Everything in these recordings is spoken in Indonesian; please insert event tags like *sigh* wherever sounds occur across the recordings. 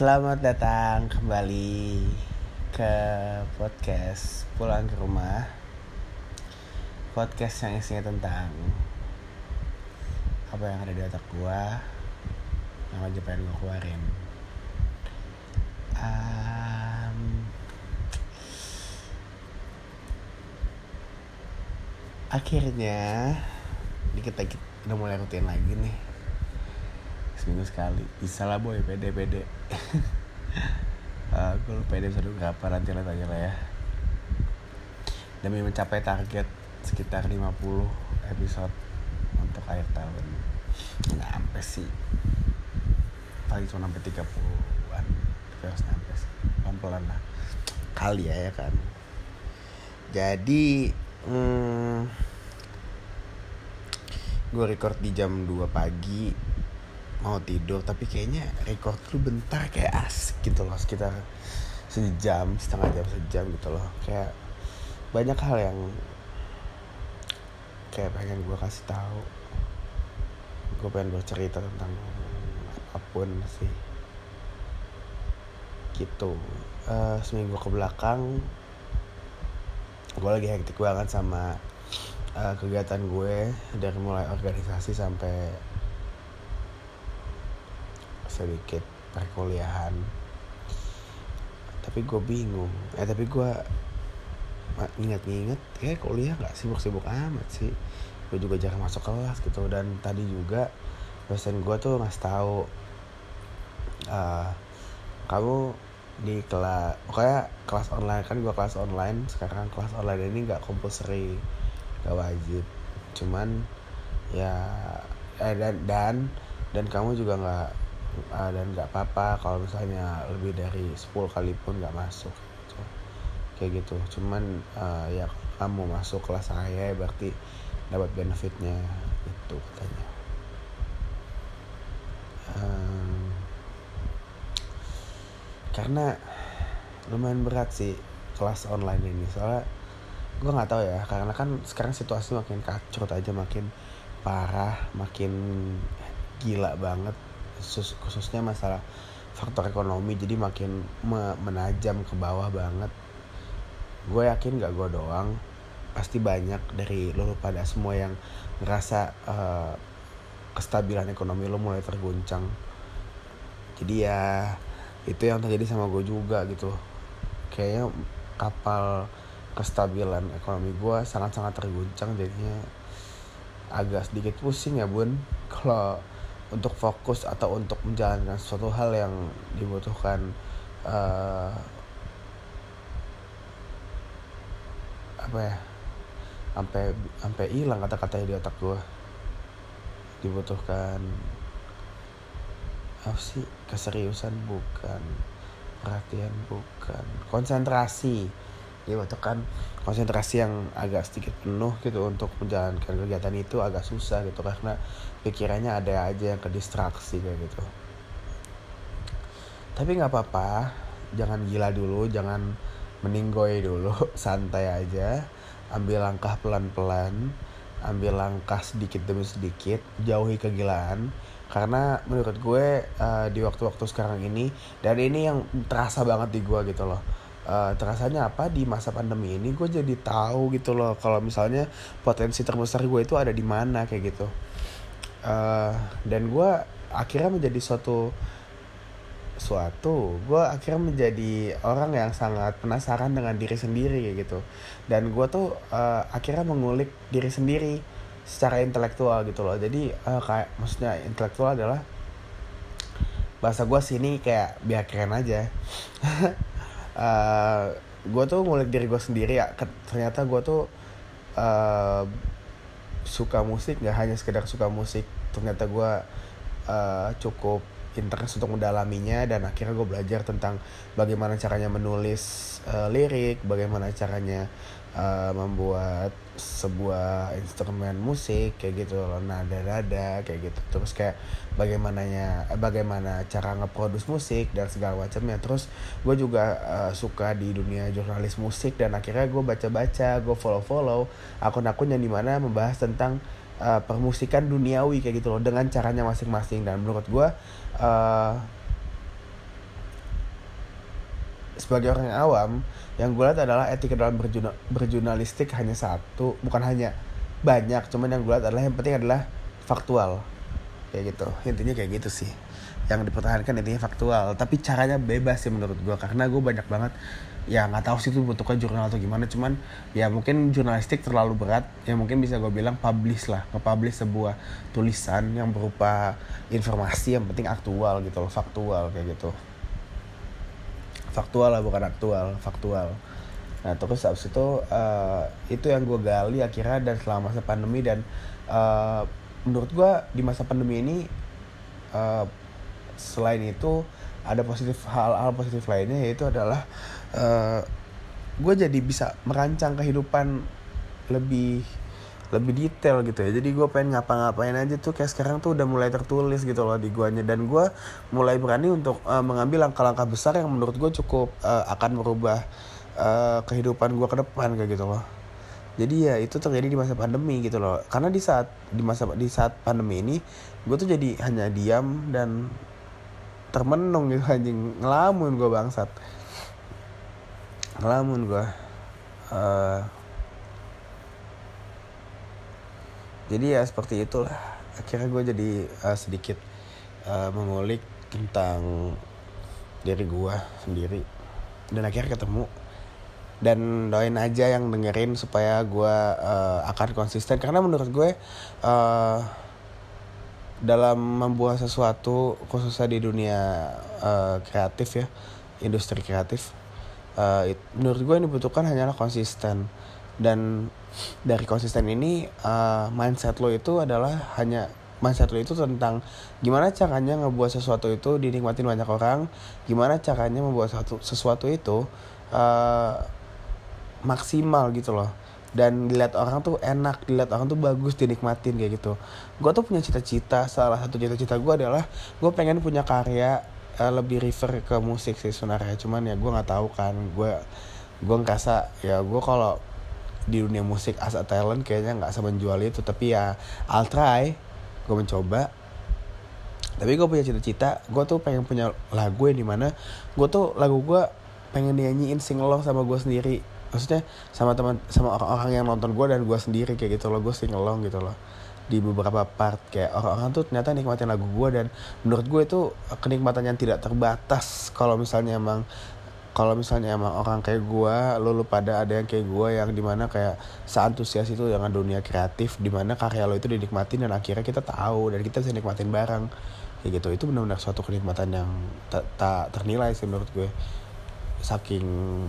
Selamat datang kembali ke podcast Pulang ke Rumah. Podcast yang isinya tentang Apa yang ada di otak gua Yang aja pengen gua keluarin. Um, Akhirnya Dikit lagi udah mulai rutin lagi nih seminggu sekali. Bisa lah boy. Pede pede. *laughs* Uh, lupa episode berapa nanti lah tanya lah ya. Demi mencapai target sekitar 50 episode untuk akhir tahun. Nggak sampai sih. Paling cuma sampai 30-an tapi harus sampai sih. Pelan-pelan lah. Kali ya ya kan? Jadi hmm, gue record di jam 2 pagi mau tidur tapi kayaknya record lu bentar kayak asik gitu loh sekitar sejam setengah jam sejam gitu loh. Kayak banyak hal yang kayak pengen gue kasih tahu. Gue pengen bercerita tentang apa pun sih. Gitu. Uh, seminggu ke belakang gue lagi hektik banget sama uh, kegiatan gue dari mulai organisasi sampai sedikit perkuliahan. Tapi gue bingung. Eh tapi gue inget-inget kayak kuliah nggak sibuk-sibuk amat sih? Gue juga jarang masuk kelas gitu. Dan tadi juga dosen gue tuh ngasih tahu uh, kamu di kelas pokoknya kelas online kan gue kelas online sekarang kelas online ini nggak compulsory gak wajib. Cuman ya eh, dan dan dan kamu juga nggak uh, dan nggak apa-apa kalau misalnya lebih dari 10 kali pun nggak masuk. Gitu. kayak gitu. Cuman uh, ya kamu masuk kelas saya berarti dapat benefitnya itu katanya. Um, karena lumayan berat sih kelas online ini. Soalnya gue nggak tahu ya karena kan sekarang situasi makin kacau aja makin parah makin gila banget khusus, khususnya masalah faktor ekonomi jadi makin me menajam ke bawah banget. Gue yakin gak gue doang pasti banyak dari lo pada semua yang ngerasa uh, kestabilan ekonomi lo mulai terguncang. Jadi ya itu yang terjadi sama gue juga gitu. Kayaknya kapal kestabilan ekonomi gue sangat-sangat terguncang jadinya agak sedikit pusing ya bun. Kalau untuk fokus atau untuk menjalankan suatu hal yang dibutuhkan uh, apa ya sampai sampai hilang kata-katanya di otak gue dibutuhkan apa sih keseriusan bukan perhatian bukan konsentrasi dibutuhkan konsentrasi yang agak sedikit penuh gitu untuk menjalankan kegiatan itu agak susah gitu karena pikirannya ada aja yang ke distraksi kayak gitu. Tapi nggak apa-apa jangan gila dulu jangan meninggoy dulu *laughs* santai aja ambil langkah pelan-pelan ambil langkah sedikit demi sedikit jauhi kegilaan. Karena menurut gue uh, di waktu-waktu sekarang ini dan ini yang terasa banget di gue gitu loh uh, terasanya apa di masa pandemi ini? Gue jadi tahu gitu loh kalau misalnya potensi terbesar gue itu ada di mana kayak gitu. Uh, dan gue akhirnya menjadi suatu suatu gue akhirnya menjadi orang yang sangat penasaran dengan diri sendiri kayak gitu. Dan gue tuh uh, akhirnya mengulik diri sendiri secara intelektual gitu loh. Jadi uh, kayak maksudnya intelektual adalah bahasa gue sini kayak biar keren aja *laughs* uh, eh, gue tuh ngulik diri gue sendiri ya. Ternyata gue tuh uh, suka musik nggak hanya sekedar suka musik. Ternyata gue uh, cukup interest untuk mendalaminya dan akhirnya gue belajar tentang bagaimana caranya menulis uh, lirik, bagaimana caranya uh, membuat sebuah instrumen musik kayak gitu loh nada-nada kayak gitu. Terus kayak bagaimananya bagaimana cara ngeproduce musik dan segala macamnya. Terus gue juga uh, suka di dunia jurnalis musik dan akhirnya gue baca-baca gue follow-follow akun-akun yang di mana membahas tentang uh, permusikan duniawi kayak gitu loh dengan caranya masing-masing. Dan menurut gue uh, sebagai orang yang awam yang gue lihat adalah etika dalam berjurnal, berjurnalistik hanya satu bukan hanya banyak cuman yang gue lihat adalah yang penting adalah faktual. Kayak gitu. Intinya kayak gitu sih. Yang dipertahankan intinya faktual. Tapi caranya bebas sih menurut gue karena gue banyak banget ya nggak tahu sih itu bentuknya jurnal atau gimana cuman ya mungkin jurnalistik terlalu berat. Ya mungkin bisa gue bilang publish lah nge-publish sebuah tulisan yang berupa informasi yang penting aktual gitu loh faktual kayak gitu faktual lah bukan aktual faktual. Nah terus abis itu uh, itu yang gue gali akhirnya dan selama masa pandemi dan uh, menurut gue di masa pandemi ini uh, selain itu ada positif hal-hal positif lainnya yaitu adalah uh, gue jadi bisa merancang kehidupan lebih lebih detail gitu ya. Jadi gue pengen ngapa-ngapain aja tuh kayak sekarang tuh udah mulai tertulis gitu loh di guanya. Dan gue mulai berani untuk uh, mengambil langkah-langkah besar yang menurut gue cukup uh, akan merubah uh, kehidupan gue ke depan kayak gitu loh. Jadi ya itu terjadi di masa pandemi gitu loh. Karena di saat di masa di saat pandemi ini gue tuh jadi hanya diam dan termenung gitu anjing. Ngelamun gue bangsat. Ngelamun gue uh, jadi ya seperti itulah. Akhirnya gue jadi uh, sedikit uh, mengulik tentang diri gue sendiri. Dan akhirnya ketemu. Dan doain aja yang dengerin supaya gue uh, akan konsisten. Karena menurut gue uh, dalam membuat sesuatu khususnya di dunia uh, kreatif ya industri kreatif uh, it, menurut gue yang dibutuhkan hanyalah konsisten dan dari konsisten ini uh, mindset lo itu adalah hanya mindset lo itu tentang gimana caranya ngebuat sesuatu itu dinikmatin banyak orang gimana caranya membuat satu sesuatu itu uh, maksimal gitu loh. Dan dilihat orang tuh enak dilihat orang tuh bagus dinikmatin kayak gitu. Gue tuh punya cita-cita salah satu cita-cita gue adalah gue pengen punya karya uh, lebih refer ke musik sih sebenarnya. Cuman ya gue nggak tahu kan gue gue ngerasa ya gue kalau di dunia musik as a talent kayaknya nggak semenjual itu. Tapi ya I'll try. Gue mencoba. Tapi gue punya cita-cita. Gue tuh pengen punya lagu yang di mana gue tuh lagu gue pengen nyanyiin singelong sama gue sendiri. Maksudnya sama teman sama orang-orang yang nonton gue dan gue sendiri kayak gitu loh. Gue singelong gitu loh. Di beberapa part kayak orang-orang tuh ternyata nikmatin lagu gue dan menurut gue itu kenikmatan yang tidak terbatas. Kalau misalnya emang kalau misalnya emang orang kayak gue lo lu pada ada yang kayak gue yang di mana kayak seantusias itu dengan dunia kreatif di mana karya lo itu dinikmatin dan akhirnya kita tahu dan kita bisa nikmatin bareng. Kayak gitu. Itu benar-benar suatu kenikmatan yang tak ta ternilai sih menurut gue. Saking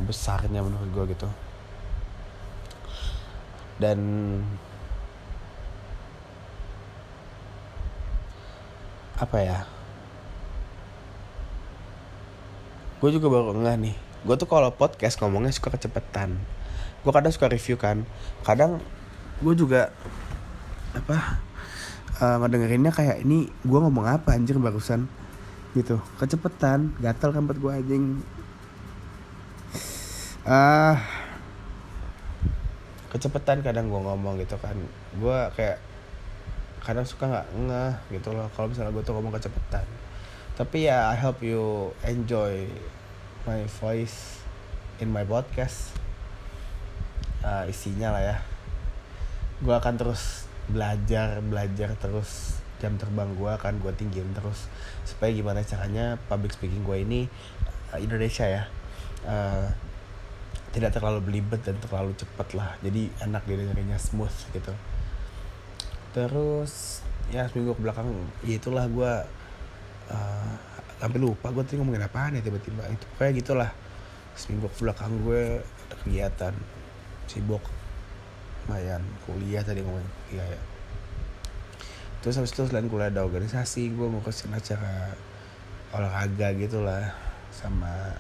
besarnya menurut gue gitu. Dan apa ya gue juga baru enggak nih. Gue tuh kalau podcast ngomongnya suka kecepetan. Gue kadang suka review kan. Kadang gue juga apa uh, ngedengerinnya kayak ini gue ngomong apa anjir barusan? Gitu. Kecepetan gatal kan gue anjing. Ah. Uh, kecepetan kadang gue ngomong gitu kan. Gue kayak kadang suka nggak ngeh gitu loh kalau misalnya gue tuh ngomong kecepetan tapi ya I hope you enjoy my voice in my podcast uh, isinya lah ya. Gue akan terus belajar belajar terus jam terbang gue akan gue tinggiin terus. Supaya gimana caranya public speaking gue ini uh, Indonesia ya uh, tidak terlalu belibet dan terlalu cepat lah. Jadi enak didengerinnya smooth gitu. Terus ya seminggu ke belakang ya itulah gue uh, sampai lupa gue tadi ngomongin apaan ya tiba-tiba. Itu kayak gitulah. Seminggu ke belakang gue ada kegiatan. Sibuk. Lumayan. Kuliah tadi ngomongin kuliah ya. Terus habis itu selain kuliah ada organisasi gue mau ke sini acara olahraga gitulah. Sama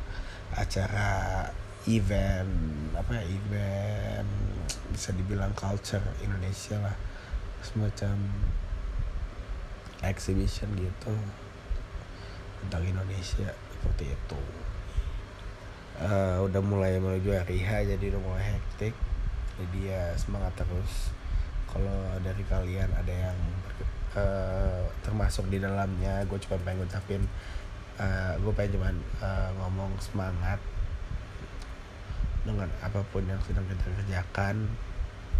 acara event apa ya event bisa dibilang culture Indonesia lah. Semacam exhibition gitu tentang Indonesia seperti itu. Uh, udah mulai menuju hari H jadi udah mulai hektik. Jadi ya semangat terus. Kalau dari kalian ada yang uh, termasuk di dalamnya gue cuma pengen ngucapin uh, gue pengen cuman uh, ngomong semangat dengan apa pun yang sedang kita kerjakan.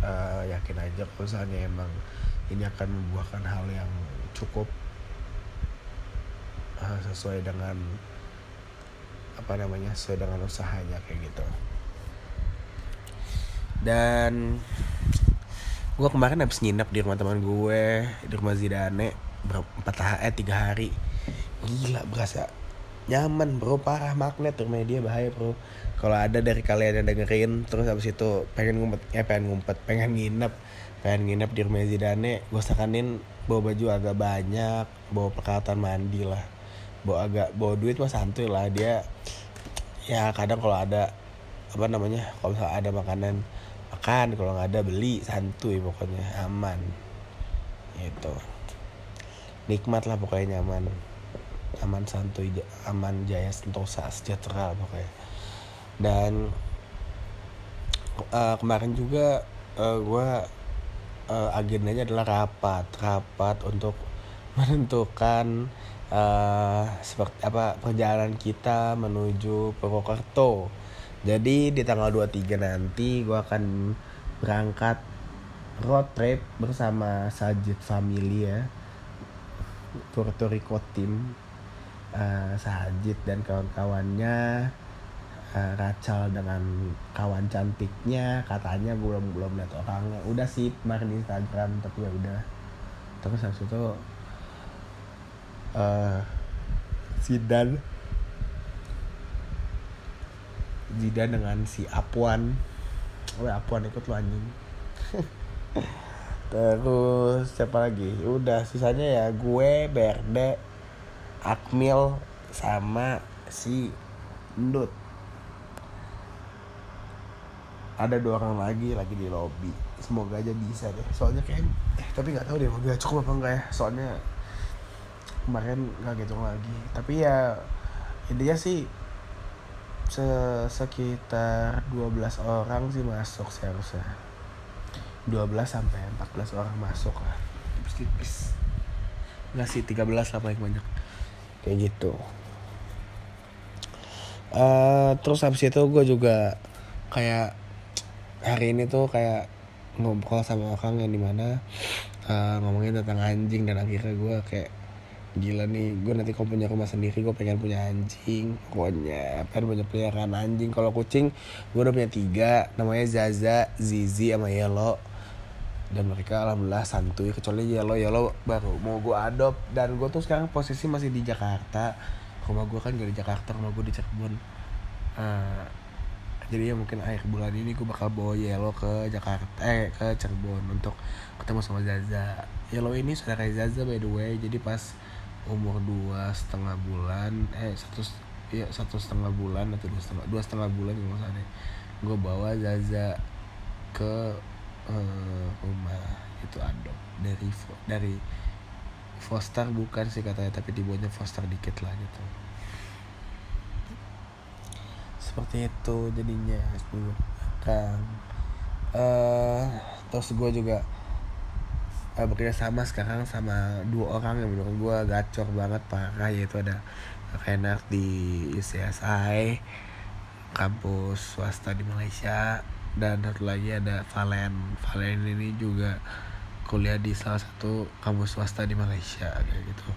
Uh, yakin aja kalau misalnya emang ini akan membuahkan hal yang cukup sesuai dengan apa namanya sesuai dengan usahanya kayak gitu. Dan gue kemarin habis nginep di rumah teman gue di rumah Zidane empat hari eh, tiga hari. Gila berasa nyaman bro. Parah magnet rumah dia bahaya bro. Kalau ada dari kalian yang dengerin terus habis itu pengen ngumpet ya pengen ngumpet pengen nginep pengen nginep di rumah Zidane gue sakanin bawa baju agak banyak bawa peralatan mandi lah bawa agak bawa duit mah santuy lah. Dia ya kadang kalau ada apa namanya kalau misalnya ada makanan makan. Kalau nggak ada beli. Santuy pokoknya aman. Itu nikmat lah pokoknya nyaman. Aman santuy aman jaya sentosa sejahtera pokoknya. Dan uh, kemarin juga uh, eh, gue uh, agendanya adalah rapat. Rapat untuk *laughs* menentukan uh, seperti apa perjalanan kita menuju Purwokerto. Jadi di tanggal 23 nanti gue akan berangkat road trip bersama Sajid Family ya. Puerto Rico Team uh, Sajid dan kawan-kawannya uh, Rachel dengan kawan cantiknya katanya belum belum lihat orangnya udah sih kemarin Instagram tapi ya udah terus habis itu uh, Zidan Zidan dengan si Apuan. Oh Apuan ikut lu anjing. *laughs* Terus siapa lagi? Udah sisanya ya gue Berde Akmil sama si Ndut. Ada dua orang lagi lagi di lobby. Semoga aja bisa deh. Soalnya kayak eh tapi nggak tahu deh mobil cukup apa enggak ya. Soalnya kemarin nggak gitu lagi. Tapi ya intinya sih se sekitar 12 orang sih masuk seharusnya. 12 sampai 14 orang masuk lah. Tipis-tipis. Nggak sih 13 lah paling banyak. Kayak gitu. Uh, terus habis itu gue juga kayak hari ini tuh kayak ngobrol sama orang yang di mana uh, ngomongin tentang anjing dan akhirnya gue kayak gila nih gue nanti kalau punya rumah sendiri gue pengen punya anjing pokoknya. Pengen punya peliharaan anjing. Kalau kucing gue udah punya tiga namanya Zaza Zizi sama Yellow. Dan mereka alhamdulillah santuy kecuali Yellow. Yellow baru mau gue adopt. Dan gue tuh sekarang posisi masih di Jakarta. Rumah gue kan gak di Jakarta rumah gue di Cirebon. Uh, jadi ya mungkin akhir bulan ini gue bakal bawa Yellow ke Jakarta eh ke Cirebon untuk ketemu sama Zaza. Yellow ini saudara Zaza by the way. Jadi pas umur dua setengah bulan eh satu ya satu setengah bulan atau dua setengah dua setengah bulan kalau misalnya gue bawa Zaza ke uh, rumah itu adop dari dari foster bukan sih katanya tapi dibuatnya foster dikit lah gitu. Seperti itu jadinya kan uh, terus gue juga uh, bekerja sama sekarang sama dua orang yang menurut gue gacor banget parah yaitu ada Renard di UCSI kampus swasta di Malaysia dan satu lagi ada Valen. Valen ini juga kuliah di salah satu kampus swasta di Malaysia kayak gitu.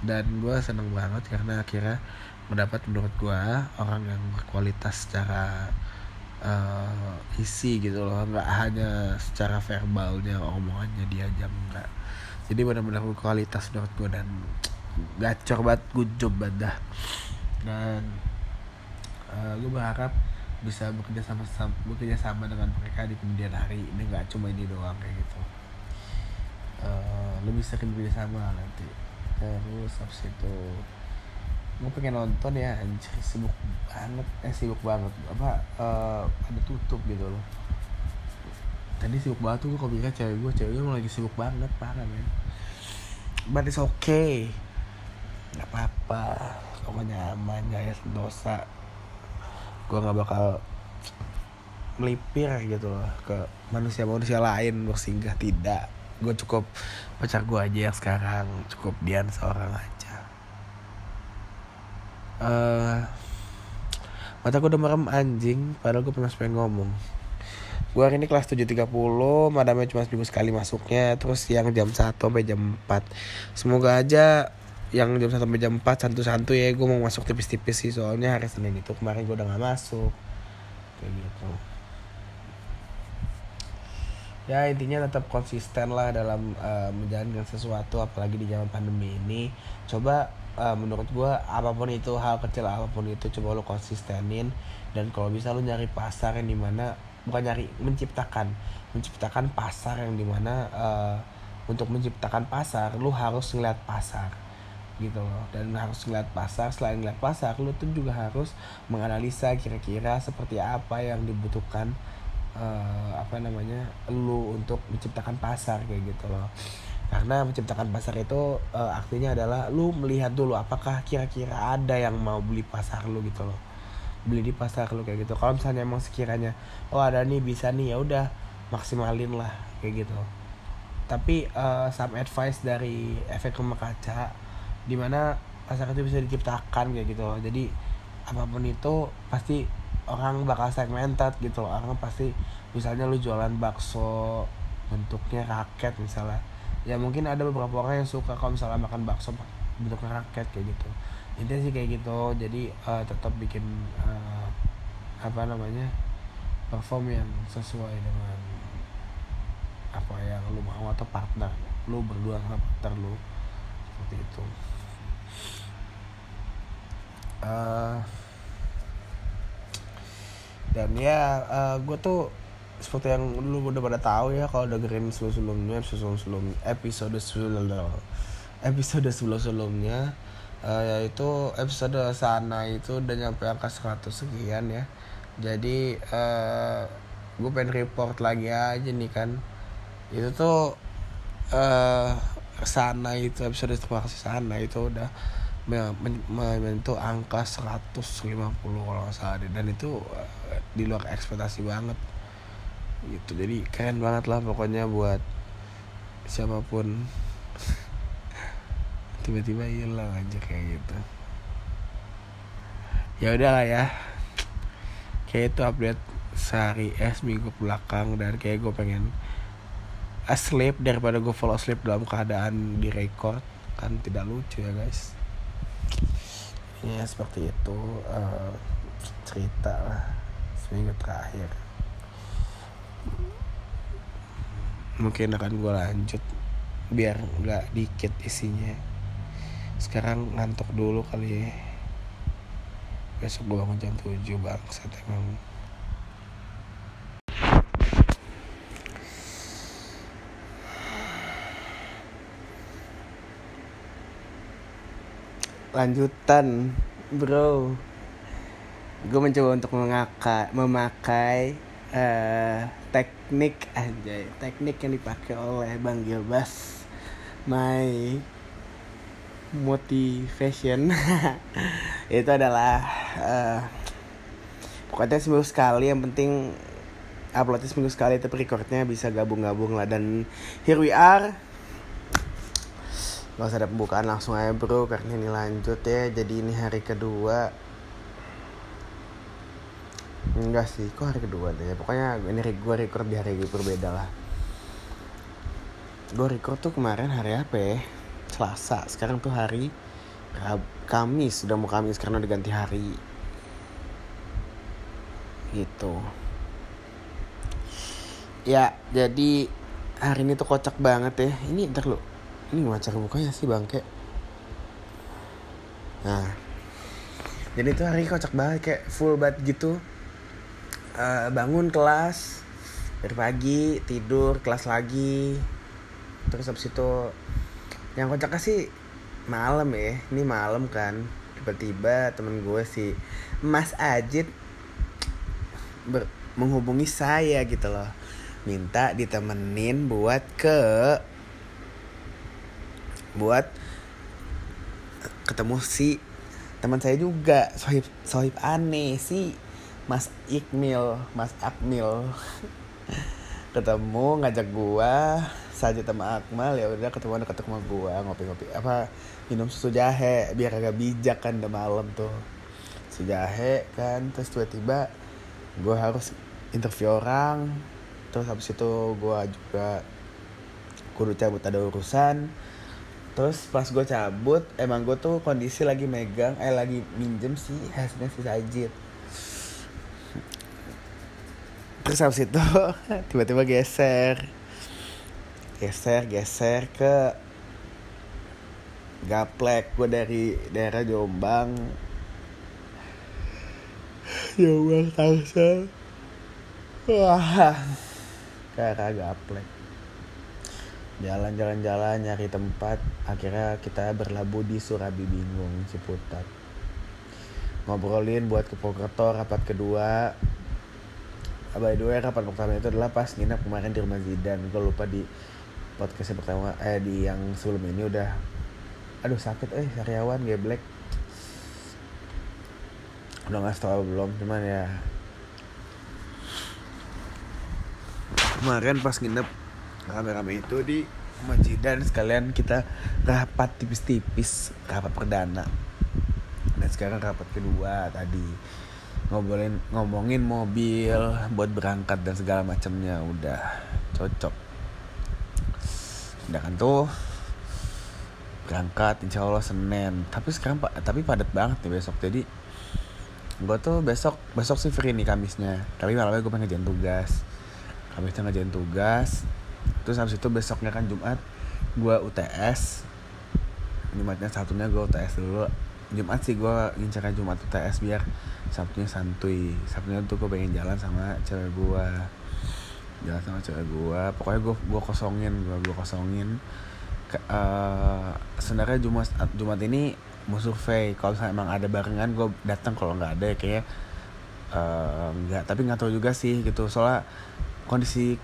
Dan gue seneng banget karena akhirnya mendapat menurut gue orang yang berkualitas secara uh, isi gitu loh. Nggak hanya secara verbalnya omongannya dia aja enggak jadi benar-benar berkualitas menurut gue dan gacor banget good job banget dan uh, gue berharap bisa bekerja sama, sama bekerja sama dengan mereka di kemudian hari. Ini nggak cuma ini doang kayak gitu. Uh, lebih sering bekerja sama nanti. Terus habis itu gue pengen nonton ya anjir. Sibuk banget. Eh sibuk banget. Apa uh, ada tutup gitu loh. Tadi sibuk banget tuh gue mikir cewek gue cewek gue lagi sibuk banget parah men. But it's okay. Nggak apa-apa. Pokoknya aman gak ya dosa. Gue nggak bakal melipir gitu loh ke manusia-manusia lain bersinggah tidak. Gue cukup pacar gue aja yang sekarang. Cukup Dian seorang aja uh, mata gue udah merem anjing. Padahal gue pernah pengen ngomong. Gue hari ini kelas 7.30 madamnya cuma seminggu sekali masuknya. Terus yang jam 1 sampai jam 4 semoga aja yang jam 1 sampai jam 4 santu-santu ya. Gue mau masuk tipis-tipis sih soalnya hari Senin itu kemarin gue udah gak masuk. Kayak gitu. Ya intinya tetap konsisten lah dalam uh, menjalankan sesuatu apalagi di zaman pandemi ini. Coba uh, menurut gue apa pun itu hal kecil apa pun itu coba lo konsistenin. Dan kalau bisa lo nyari pasar yang di mana bukan nyari menciptakan. Menciptakan pasar yang di mana uh, untuk menciptakan pasar lo harus ngeliat pasar gitu loh. Dan harus ngeliat pasar selain ngeliat pasar lo tuh juga harus menganalisa kira-kira seperti apa yang dibutuhkan uh, apa namanya lu untuk menciptakan pasar kayak gitu loh karena menciptakan pasar itu uh, artinya adalah lu melihat dulu apakah kira-kira ada yang mau beli pasar lu gitu loh. Beli di pasar lu kayak gitu. Kalau misalnya emang sekiranya oh ada nih bisa nih ya udah maksimalin lah kayak gitu. Tapi uh, some advice dari efek rumah kaca di mana pasar itu bisa diciptakan kayak gitu loh. Jadi apa pun itu pasti orang bakal segmented gitu loh. Orang pasti misalnya lu jualan bakso bentuknya raket misalnya ya mungkin ada beberapa orang yang suka kalau misalnya makan bakso bentuknya raket kayak gitu. Intinya sih kayak gitu. Jadi uh, tetap bikin uh, apa namanya perform yang sesuai dengan apa yang lu mau atau partner lu berdua sama partner lu. Seperti itu. Uh, dan ya uh, gue tuh seperti yang lu udah pada tahu ya kalau dengerin sebelum sebelumnya sebelum sebelum episode sebelum episode sebelum sebelumnya uh, yaitu episode sana itu udah nyampe angka 100 sekian ya. Jadi uh, gue pengen report lagi aja nih kan. Itu tuh uh, sana itu episode kasih sana itu udah menyentuh angka 150 kalau nggak salah dan itu uh, di luar ekspektasi banget gitu. Jadi keren banget lah pokoknya buat siapa pun. *laughs* Tiba-tiba hilang aja kayak gitu. Ya udahlah ya. Kayak itu update sehari eh minggu belakang dan kayak gue pengen asleep daripada gue follow sleep dalam keadaan di record kan tidak lucu ya guys. Ya seperti itu uh, cerita lah seminggu terakhir mungkin akan gue lanjut biar nggak dikit isinya. Sekarang ngantuk dulu kali ya. Besok gue bangun jam 7 bangsat emang. Lanjutan bro. Gue mencoba untuk mengaka, memakai uh, teknik aja teknik yang dipakai oleh bang Gilbas. My motivation. *laughs* Itu adalah uh, pokoknya seminggu sekali. Yang penting uploadnya seminggu sekali tapi recordnya bisa gabung-gabung lah. Dan here we are. Gak usah ada pembukaan langsung aja bro. Karena ini lanjut ya. Jadi ini hari kedua Enggak sih Kok hari kedua deh Pokoknya ini gue record di hari berbeda lah. Gue record tuh kemarin hari apa ya? Selasa. Sekarang tuh hari Kamis. Sudah mau Kamis karena udah ganti hari. Gitu. Ya jadi Hari ini tuh kocak banget ya. Ini ntar lo ini gimana cara bukanya sih bangke nah. Jadi itu hari kocak banget kayak full banget gitu uh, bangun kelas dari pagi tidur kelas lagi. Terus habis itu yang kocak sih malam ya. Ini malam kan. Tiba-tiba temen gue si Mas Ajit ber menghubungi saya gitu loh. Minta ditemenin buat ke buat ketemu si teman saya juga sohib sohib aneh. Si Mas Ikmil Mas Akmil. *laughs* Ketemu ngajak gua saja sama Akmal ya udah ketemu dekat rumah gua ngopi-ngopi apa minum susu jahe biar agak bijak kan udah malam tuh. Sejahe kan terus tiba-tiba gue harus interview orang terus habis itu gue juga kudu cabut ada urusan. Terus pas gue cabut emang gue tuh kondisi lagi megang eh lagi minjem sih hasilnya si Sajid terus habis itu *laughs* tiba-tiba geser. Geser geser ke gaplek gue dari daerah Jombang. Jombang Tangsel wah ke arah gaplek. Jalan-jalan-jalan nyari tempat. Akhirnya kita berlabuh di Surabi Bingung Ciputat. Ngobrolin buat ke Purwokerto rapat kedua by the way rapat pertama itu adalah pas nginep kemarin di rumah Zidan. Gue lupa di podcast yang pertama eh di yang sebelum ini udah aduh sakit eh karyawan geblek. Udah nggak tahu belum cuman ya. Kemarin pas nginep rame-rame itu di masjid dan sekalian kita rapat tipis-tipis rapat perdana. Dan sekarang rapat kedua tadi ngobrolin ngomongin mobil buat berangkat dan segala macamnya. Udah cocok. Udah kan tuh berangkat insya Allah Senin. Tapi sekarang pak tapi padat banget nih besok. Jadi gue tuh besok besok sih free nih Kamisnya. Tapi malamnya gue pengen ngerjain tugas. Kamisnya ngerjain tugas. Terus habis itu besoknya kan Jumat gue UTS Jumatnya satunya gue UTS dulu Jumat sih gue ngincar Jumat UTS biar Sabtunya santuy. Sabtunya tuh gue pengen jalan sama cewek gue jalan sama cewek gue pokoknya gue gue kosongin gue gue kosongin. Uh, sebenarnya Jumat Jumat ini mau survei. Kalau misalnya emang ada barengan gue datang. Kalau nggak ada ya kayak uh, nggak. Tapi nggak tahu juga sih gitu. Soalnya kondisi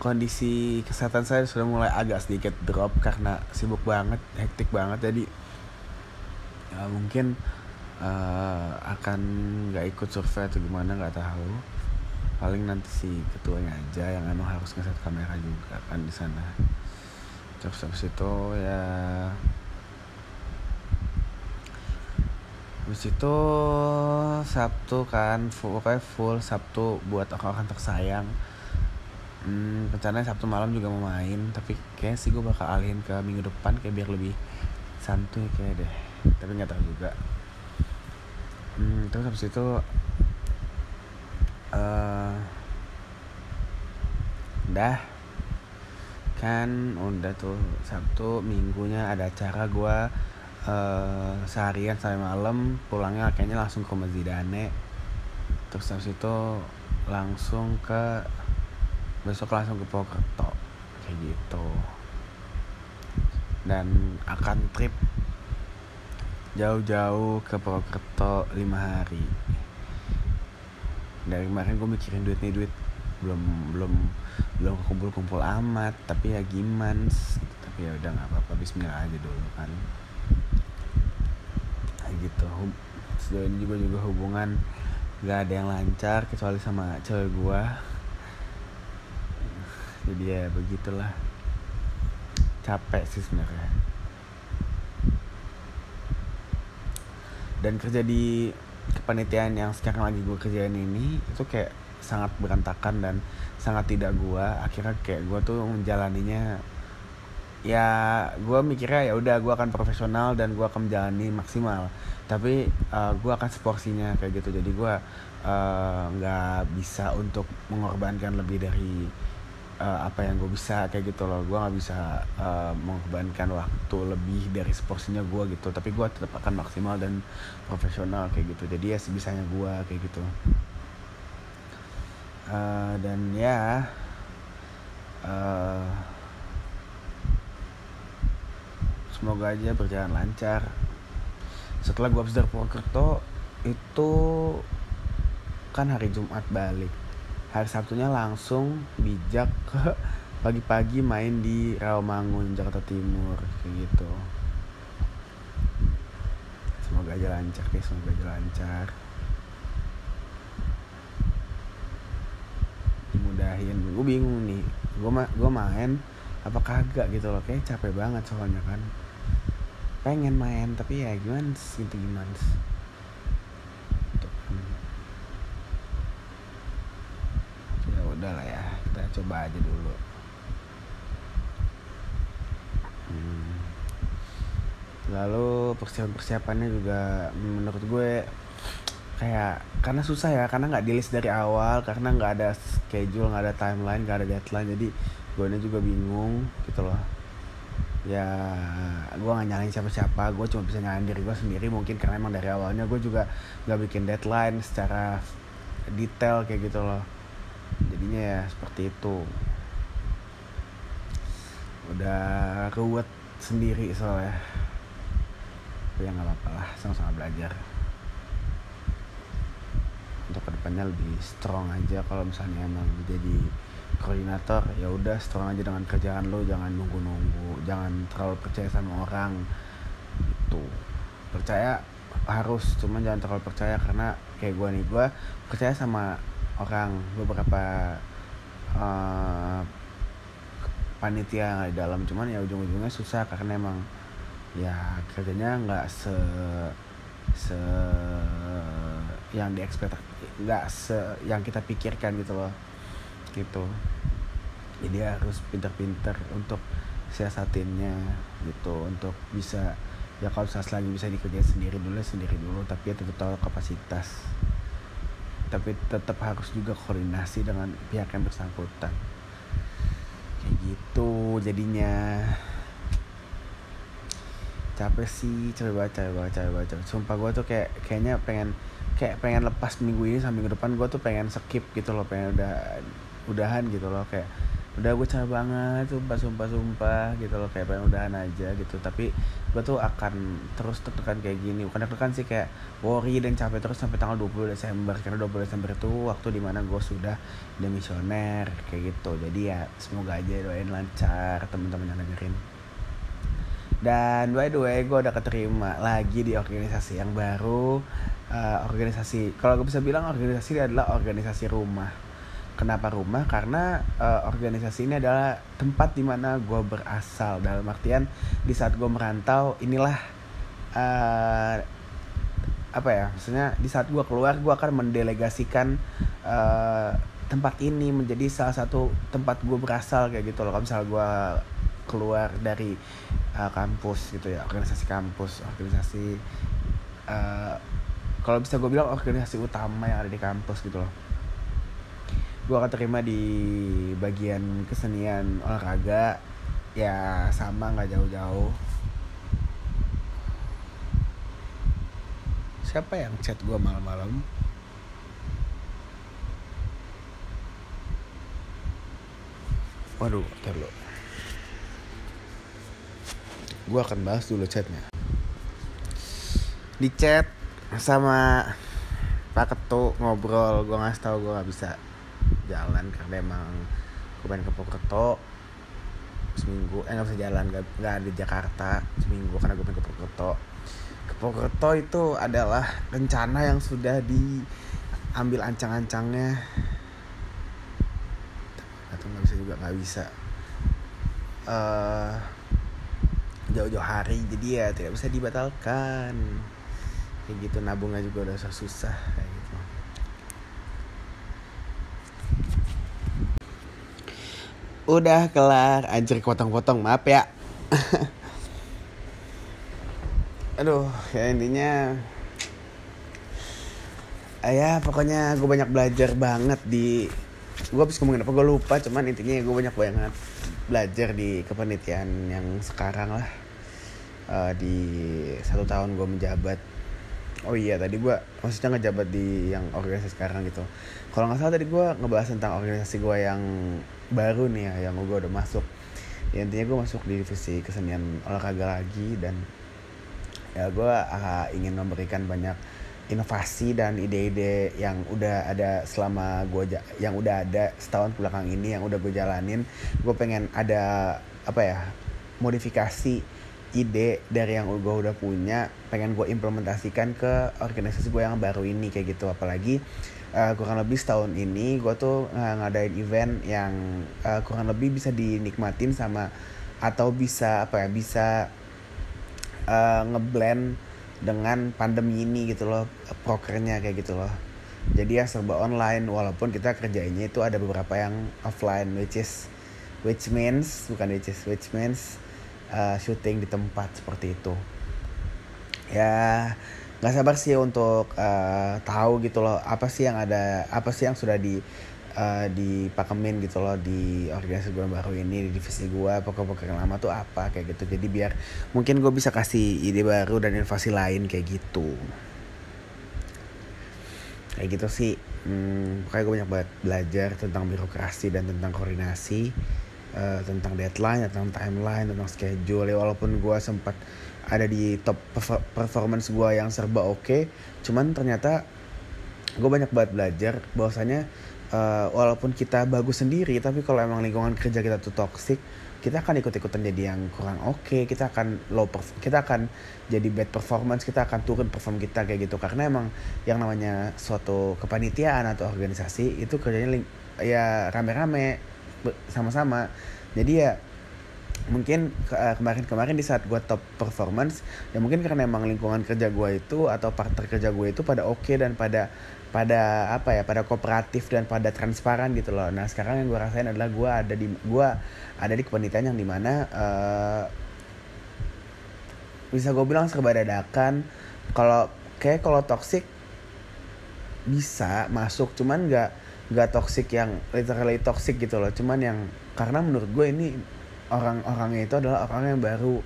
kondisi kesehatan saya sudah mulai agak sedikit drop karena sibuk banget hektik banget. Jadi ya mungkin uh, akan nggak ikut survei atau gimana nggak tahu. Paling nanti si ketuanya aja yang emang harus ngeset kamera juga kan di sana. Terus habis itu ya habis itu Sabtu kan full, pokoknya full Sabtu buat orang-orang tersayang. Hmm, rencananya Sabtu malam juga mau main tapi kayak sih gue bakal alihin ke minggu depan kayak biar lebih santuy kayak deh tapi nggak tahu juga. Hmm, terus habis itu uh, udah kan udah tuh Sabtu minggunya ada acara gue uh, seharian sampai malam. Pulangnya kayaknya langsung ke Mazidane terus habis itu langsung ke besok langsung ke Purwokerto. Kayak gitu. Dan akan trip jauh-jauh ke Purwokerto lima hari. Dari kemarin gue mikirin duit nih duit. Belum belum belum kumpul kumpul amat tapi ya gimana tapi ya udah nggak apa-apa Bismillah aja dulu kan. Kayak gitu. Sejauh ini juga juga hubungan nggak ada yang lancar kecuali sama cewek gua. Jadi ya begitulah. Capek sih sebenarnya dan kerja di kepanitiaan yang sekarang lagi gue kerjain ini itu kayak sangat berantakan dan sangat tidak gue akhirnya kayak gue tuh menjalaninya ya gue mikirnya ya udah gue akan profesional dan gue akan menjalani maksimal. Tapi uh, gue akan seporsinya kayak gitu. Jadi gue nggak uh, bisa untuk mengorbankan lebih dari uh, apa yang gue bisa kayak gitu loh. Gue nggak bisa uh, mengorbankan waktu lebih dari seporsinya gue gitu. Tapi gue tetap akan maksimal dan profesional kayak gitu. Jadi ya sebisanya gue kayak gitu. Uh, dan ya uh, semoga aja berjalan lancar. Setelah gue habis dari Purwokerto itu kan hari Jumat balik hari Sabtunya langsung bijak ke pagi-pagi main di Rawamangun Jakarta Timur kayak gitu. Semoga aja lancar guys semoga aja lancar. Dimudahin. Gue bingung nih gue ma gue main apa kagak gitu loh. Kayak capek banget soalnya kan. Pengen main tapi ya gimana gitu gimana coba aja dulu. Hmm. lalu persiapan persiapannya juga menurut gue kayak karena susah ya karena nggak di list dari awal karena nggak ada schedule nggak ada timeline nggak ada deadline jadi gue ini juga bingung gitu loh. Ya gue gak nyalain siapa-siapa gue cuma bisa nyalain diri gue sendiri mungkin karena emang dari awalnya gue juga gak bikin deadline secara detail kayak gitu loh jadinya ya seperti itu. Udah ruwet sendiri soalnya. Tapi ya nggak apa-apa lah sama-sama belajar. Untuk ke depannya lebih strong aja kalau misalnya emang jadi koordinator ya udah strong aja dengan kerjaan lo jangan nunggu nunggu jangan terlalu percaya sama orang. Itu percaya harus cuma jangan terlalu percaya karena kayak gue nih gue percaya sama orang beberapa uh, panitia di dalam. Cuman ya ujung-ujungnya susah karena emang ya kerjanya nggak se se yang diekspekt nggak se yang kita pikirkan gitu loh. Gitu. Jadi harus pinter-pinter untuk siasatinnya gitu untuk bisa ya kalau saat lagi bisa dikerjain sendiri dulu sendiri dulu tapi ya tetap tahu kapasitas tapi tetap harus juga koordinasi dengan pihak yang bersangkutan. Kayak gitu jadinya. Capek sih coba coba coba coba sumpah gue tuh kayak kayaknya pengen kayak pengen lepas minggu ini sampai minggu depan gue tuh pengen skip gitu loh pengen udah udahan gitu loh. Kayak udah gue capek banget sumpah sumpah sumpah gitu loh kayak pengen udahan aja gitu. Tapi gue tuh akan terus tertekan kayak gini. Bukan tertekan sih kayak worry dan capek terus sampai tanggal 20 Desember. Karena 20 Desember itu waktu di mana gue sudah demisioner kayak gitu. Jadi ya semoga aja doain lancar teman-teman yang dengerin. Dan by the way gue udah keterima lagi di organisasi yang baru. Uh, organisasi kalau gue bisa bilang organisasi ini adalah organisasi rumah Kenapa rumah? Karena uh, organisasi ini adalah tempat di mana gue berasal. Dalam artian di saat gue merantau, inilah uh, apa ya? Maksudnya di saat gue keluar, gue akan mendelegasikan uh, tempat ini menjadi salah satu tempat gue berasal kayak gitu loh. Kalau misalnya gue keluar dari uh, kampus gitu ya, organisasi kampus, organisasi uh, kalau bisa gue bilang organisasi utama yang ada di kampus gitu loh gue akan terima di bagian kesenian olahraga. Ya sama nggak jauh-jauh. Siapa yang chat gue malam-malam? Waduh terlalu gue akan bahas dulu chatnya. Di chat sama Pak Ketu ngobrol gue ngasih tahu gue nggak bisa jalan karena emang gue pengen ke Purwokerto seminggu eh nggak bisa jalan gak, gak ada di Jakarta seminggu karena gue pengen ke Purwokerto. Ke Purwokerto itu adalah rencana yang sudah diambil ancang-ancangnya. Atau nggak bisa juga nggak bisa. Uh, jauh-jauh hari jadi ya tidak bisa dibatalkan. Kayak gitu nabungnya juga udah susah, -susah kayak gitu udah kelar. Anjir potong-potong maaf ya. *laughs* Aduh ya intinya ya pokoknya gue banyak belajar banget di gue habis ngomongin apa gue lupa cuman intinya gue banyak banget belajar di kepanitiaan yang sekarang lah. Uh, di satu tahun gue menjabat. Oh iya tadi gue maksudnya ngejabat di yang organisasi sekarang gitu. Kalau nggak salah tadi gue ngebahas tentang organisasi gue yang baru nih ya yang gue udah masuk. Ya, intinya gue masuk di divisi kesenian olahraga lagi dan ya gue uh, ingin memberikan banyak inovasi dan ide-ide yang udah ada selama gue yang udah ada setahun belakang ini yang udah gue jalanin. Gue pengen ada apa ya modifikasi ide dari yang gue udah punya pengen gue implementasikan ke organisasi gue yang baru ini kayak gitu. Apalagi uh, kurang lebih setahun ini gue tuh uh, ngadain event yang uh, kurang lebih bisa dinikmatin sama atau bisa apa ya bisa uh, ngeblend dengan pandemi ini gitu loh prokernya kayak gitu loh. Jadi ya serba online walaupun kita kerjanya itu ada beberapa yang offline which is which means bukan which is which means uh, syuting di tempat seperti itu. Ya nggak sabar sih untuk uh, tahu gitu loh apa sih yang ada apa sih yang sudah di uh, dipakemin gitu loh di organisasi gue baru ini di divisi gue pokok-pokok yang lama tuh apa kayak gitu. Jadi biar mungkin gue bisa kasih ide baru dan inovasi lain kayak gitu. Kayak gitu sih. Hmm, pokoknya gue banyak banget belajar tentang birokrasi dan tentang koordinasi uh, tentang deadline tentang timeline tentang schedule. Ya walaupun gue sempat ada di top performance gue yang serba oke okay, cuman ternyata gue banyak banget belajar bahwasanya uh, walaupun kita bagus sendiri tapi kalau emang lingkungan kerja kita tuh toxic kita akan ikut-ikutan jadi yang kurang oke okay, kita akan low perf kita akan jadi bad performance kita akan turun perform kita kayak gitu. Karena emang yang namanya suatu kepanitiaan atau organisasi itu kerjanya ya rame-rame sama-sama. Jadi ya mungkin uh, kemarin-kemarin di saat gue top performance ya mungkin karena emang lingkungan kerja gue itu atau partner kerja gue itu pada oke okay dan pada pada apa ya pada kooperatif dan pada transparan gitu loh. Nah sekarang yang gue rasain adalah gue ada di gue ada di kepanitiaan yang di mana uh, bisa gue bilang serba dadakan. Kalau kayak kalau toxic bisa masuk cuman nggak nggak toxic yang literally toxic gitu loh. Cuman yang karena menurut gue ini orang-orangnya itu adalah orang yang baru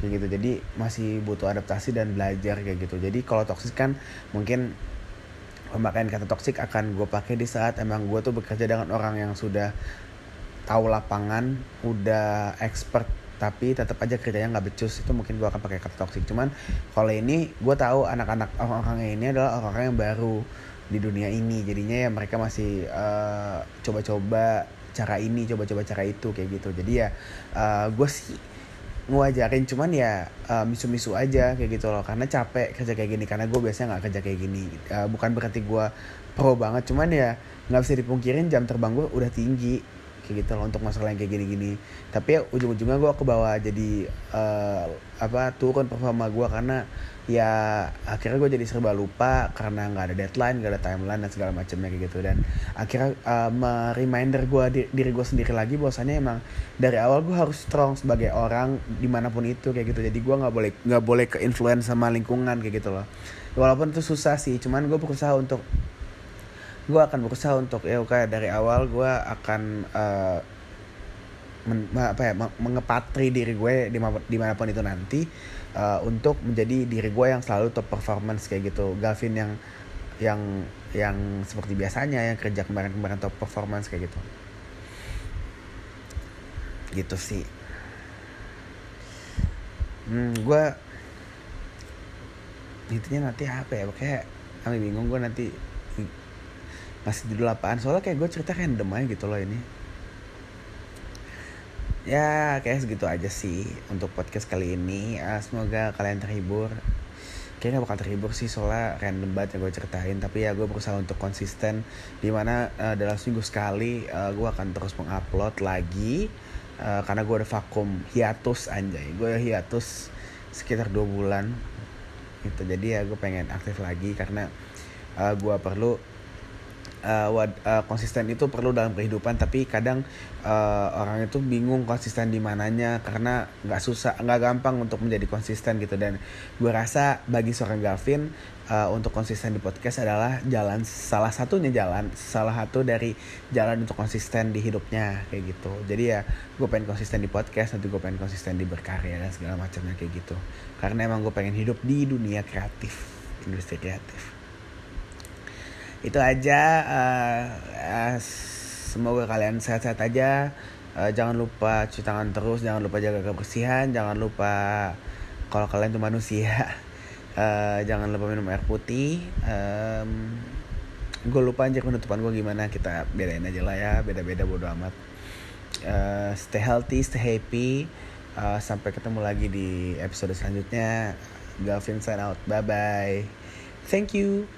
kayak gitu. Jadi masih butuh adaptasi dan belajar kayak gitu. Jadi kalau toxic kan mungkin pemakaian kata toksik akan gue pakai di saat emang gue tuh bekerja dengan orang yang sudah tahu lapangan, udah expert tapi tetap aja kerjanya nggak becus itu mungkin gue akan pakai kata toksik cuman kalau ini gue tahu anak-anak orang-orang ini adalah orang-orang yang baru di dunia ini. Jadinya ya mereka masih uh, coba-coba cara ini coba-coba cara itu kayak gitu. Jadi ya uh, gue sih ngewajarin cuman ya uh, misu-misu aja kayak gitu loh. Karena capek kerja kayak gini karena gue biasanya nggak kerja kayak gini. Uh, bukan berarti gue pro banget cuman ya nggak bisa dipungkirin jam terbang gue udah tinggi kayak gitu loh untuk masalah yang kayak gini-gini. Tapi ya ujung-ujungnya gue ke bawah jadi uh, apa turun performa gue karena ya akhirnya gue jadi serba lupa karena nggak ada deadline nggak ada timeline dan segala macamnya kayak gitu. Dan akhirnya uh, reminder gue di, diri gue sendiri lagi bahwasannya emang dari awal gue harus strong sebagai orang di mana pun itu kayak gitu. Jadi gue nggak boleh nggak boleh ke influence sama lingkungan kayak gitu loh. Walaupun itu susah sih cuman gue berusaha untuk gue akan berusaha untuk ya kayak dari awal gue akan uh, men, apa ya mengepatri diri gue di mana pun itu nanti uh, untuk menjadi diri gue yang selalu top performance kayak gitu. Gavin yang yang yang seperti biasanya yang kerja kemarin-kemarin top performance kayak gitu. Gitu sih. Hmm, gue intinya nanti apa ya? Kayak kami bingung gue nanti ngasih judul apaan. Soalnya kayak gue cerita random aja gitu loh ini ya kayak segitu aja sih untuk podcast kali ini. Uh, semoga kalian terhibur. Kayaknya bakal terhibur sih soalnya random banget yang gue ceritain. Tapi ya gue berusaha untuk konsisten. Di mana uh, dalam seminggu sekali uh, gue akan terus mengupload lagi uh, karena gue ada vakum hiatus anjay. Gue hiatus sekitar dua bulan. Gitu. Jadi ya gue pengen aktif lagi karena uh, gue perlu uh, wad, uh, konsisten itu perlu dalam kehidupan tapi kadang uh, orang itu bingung konsisten di mananya karena nggak susah nggak gampang untuk menjadi konsisten gitu. Dan gue rasa bagi seorang Gavin uh, untuk konsisten di podcast adalah jalan salah satunya jalan salah satu dari jalan untuk konsisten di hidupnya kayak gitu. Jadi ya gue pengen konsisten di podcast nanti gue pengen konsisten di berkarya dan segala macamnya kayak gitu. Karena emang gue pengen hidup di dunia kreatif industri kreatif itu aja uh, uh, semoga kalian sehat-sehat aja. Uh, jangan lupa cuci tangan terus jangan lupa jaga kebersihan jangan lupa kalau kalian tuh manusia uh, *laughs* jangan lupa minum air putih. Um, gue lupa aja penutupan gue gimana kita bedain aja lah ya beda-beda bodo amat. Uh, stay healthy stay happy. Uh, sampai ketemu lagi di episode selanjutnya. Galvin sign out bye bye thank you